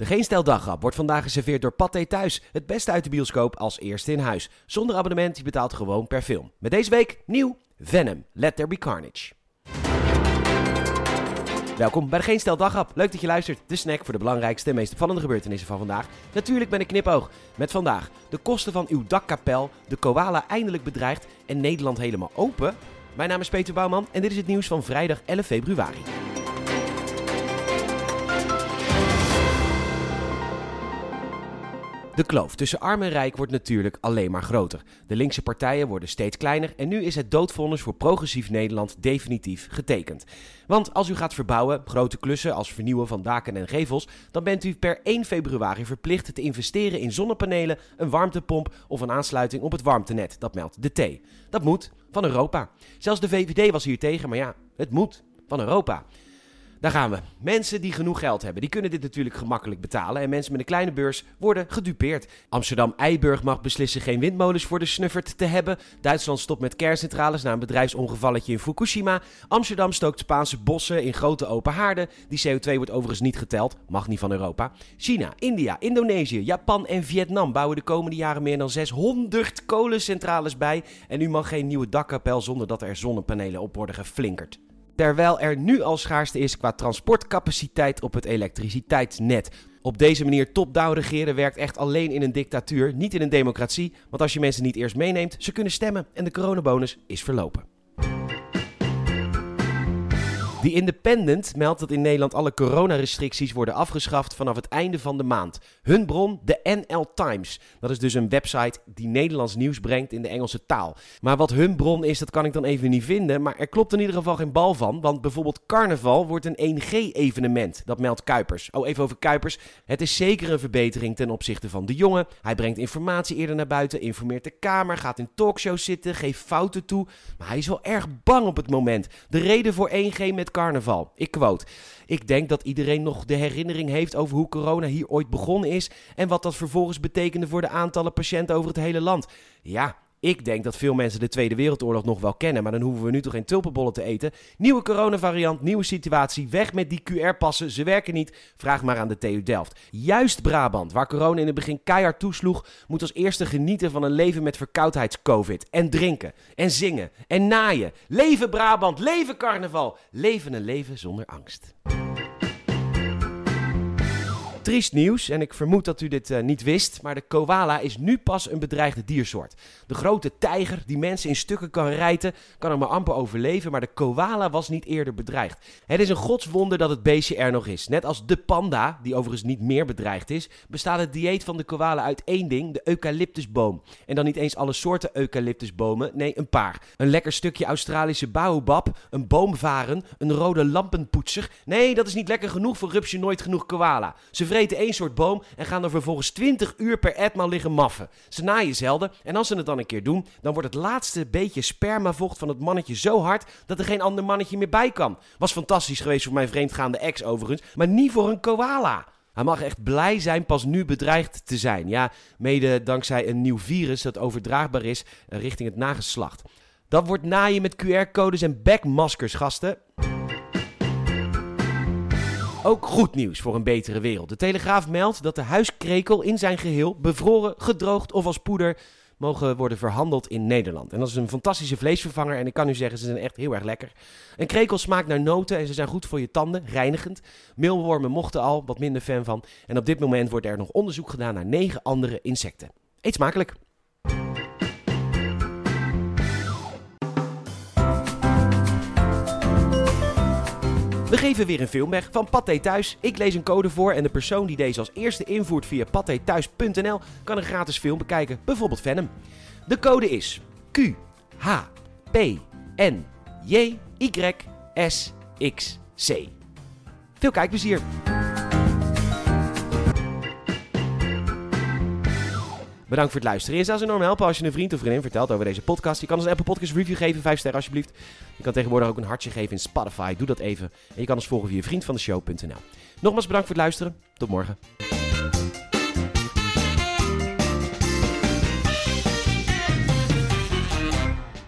De Geen Stel wordt vandaag geserveerd door Pathé Thuis. Het beste uit de bioscoop als eerste in huis. Zonder abonnement, je betaalt gewoon per film. Met deze week nieuw Venom, Let There Be Carnage. Welkom bij de Geen Stel. Leuk dat je luistert. De snack voor de belangrijkste en meest opvallende gebeurtenissen van vandaag. Natuurlijk met een knipoog. Met vandaag de kosten van uw dakkapel, de koala eindelijk bedreigd en Nederland helemaal open. Mijn naam is Peter Bouwman en dit is het nieuws van vrijdag 11 februari. De kloof tussen arm en rijk wordt natuurlijk alleen maar groter. De linkse partijen worden steeds kleiner en nu is het doodvonnis voor progressief Nederland definitief getekend. Want als u gaat verbouwen, grote klussen als vernieuwen van daken en gevels, dan bent u per 1 februari verplicht te investeren in zonnepanelen, een warmtepomp of een aansluiting op het warmtenet. Dat meldt de T. Dat moet van Europa. Zelfs de VVD was hier tegen, maar ja, het moet van Europa. Daar gaan we. Mensen die genoeg geld hebben, die kunnen dit natuurlijk gemakkelijk betalen. En mensen met een kleine beurs worden gedupeerd. Amsterdam-Eiburg mag beslissen geen windmolens voor de snuffert te hebben. Duitsland stopt met kerncentrales na een bedrijfsongevalletje in Fukushima. Amsterdam stookt Spaanse bossen in grote open haarden. Die CO2 wordt overigens niet geteld, mag niet van Europa. China, India, Indonesië, Japan en Vietnam bouwen de komende jaren meer dan 600 kolencentrales bij. En nu mag geen nieuwe dakkapel zonder dat er zonnepanelen op worden geflinkerd terwijl er nu al schaarste is qua transportcapaciteit op het elektriciteitsnet. Op deze manier top-down regeren werkt echt alleen in een dictatuur, niet in een democratie. Want als je mensen niet eerst meeneemt, ze kunnen stemmen en de coronabonus is verlopen. The Independent meldt dat in Nederland alle coronarestricties worden afgeschaft vanaf het einde van de maand. Hun bron, de NL Times. Dat is dus een website die Nederlands nieuws brengt in de Engelse taal. Maar wat hun bron is, dat kan ik dan even niet vinden. Maar er klopt in ieder geval geen bal van. Want bijvoorbeeld carnaval wordt een 1G-evenement. Dat meldt Kuipers. Oh, even over Kuipers. Het is zeker een verbetering ten opzichte van de jongen. Hij brengt informatie eerder naar buiten, informeert de Kamer, gaat in talkshows zitten, geeft fouten toe. Maar hij is wel erg bang op het moment. De reden voor 1G met carnaval. Ik quote. Ik denk dat iedereen nog de herinnering heeft over hoe corona hier ooit begonnen is en wat dat vervolgens betekende voor de aantallen patiënten over het hele land. Ja, ik denk dat veel mensen de Tweede Wereldoorlog nog wel kennen, maar dan hoeven we nu toch geen tulpenbollen te eten. Nieuwe coronavariant, nieuwe situatie, weg met die QR-passen, ze werken niet. Vraag maar aan de TU Delft. Juist Brabant, waar corona in het begin keihard toesloeg, moet als eerste genieten van een leven met verkoudheids-covid. En drinken, en zingen, en naaien. Leven Brabant, leven carnaval, leven een leven zonder angst. Triest nieuws, en ik vermoed dat u dit uh, niet wist, maar de koala is nu pas een bedreigde diersoort. De grote tijger die mensen in stukken kan rijten, kan er maar amper overleven, maar de koala was niet eerder bedreigd. Het is een godswonder dat het beestje er nog is. Net als de panda, die overigens niet meer bedreigd is, bestaat het dieet van de koala uit één ding, de eucalyptusboom. En dan niet eens alle soorten eucalyptusbomen, nee een paar. Een lekker stukje Australische baobab, een boomvaren, een rode lampenpoetser. Nee, dat is niet lekker genoeg voor rupsje nooit genoeg koala. Ze vreten één soort boom en gaan er vervolgens 20 uur per etmaal liggen maffen. Ze naaien zelden en als ze het dan een keer doen, dan wordt het laatste beetje spermavocht van het mannetje zo hard dat er geen ander mannetje meer bij kan. Was fantastisch geweest voor mijn vreemdgaande ex overigens, maar niet voor een koala. Hij mag echt blij zijn pas nu bedreigd te zijn. Ja, mede dankzij een nieuw virus dat overdraagbaar is eh, richting het nageslacht. Dat wordt naaien met QR-codes en backmaskers, gasten. Ook goed nieuws voor een betere wereld. De Telegraaf meldt dat de huiskrekel in zijn geheel bevroren, gedroogd of als poeder mogen worden verhandeld in Nederland. En dat is een fantastische vleesvervanger en ik kan u zeggen, ze zijn echt heel erg lekker. Een krekel smaakt naar noten en ze zijn goed voor je tanden, reinigend. Meelwormen mochten al, wat minder fan van. En op dit moment wordt er nog onderzoek gedaan naar negen andere insecten. Eet smakelijk! We geven weer een film weg van Pathé Thuis. Ik lees een code voor en de persoon die deze als eerste invoert via pathéthuis.nl kan een gratis film bekijken, bijvoorbeeld Venom. De code is Q H P N J Y S X C. Veel kijkplezier! Bedankt voor het luisteren. Je zou ze enorm helpen als je een vriend of vriendin vertelt over deze podcast. Je kan ons een Apple Podcast review geven, 5 sterren alsjeblieft. Je kan tegenwoordig ook een hartje geven in Spotify. Doe dat even. En je kan ons volgen via vriendvandeshow.nl. Nogmaals bedankt voor het luisteren. Tot morgen.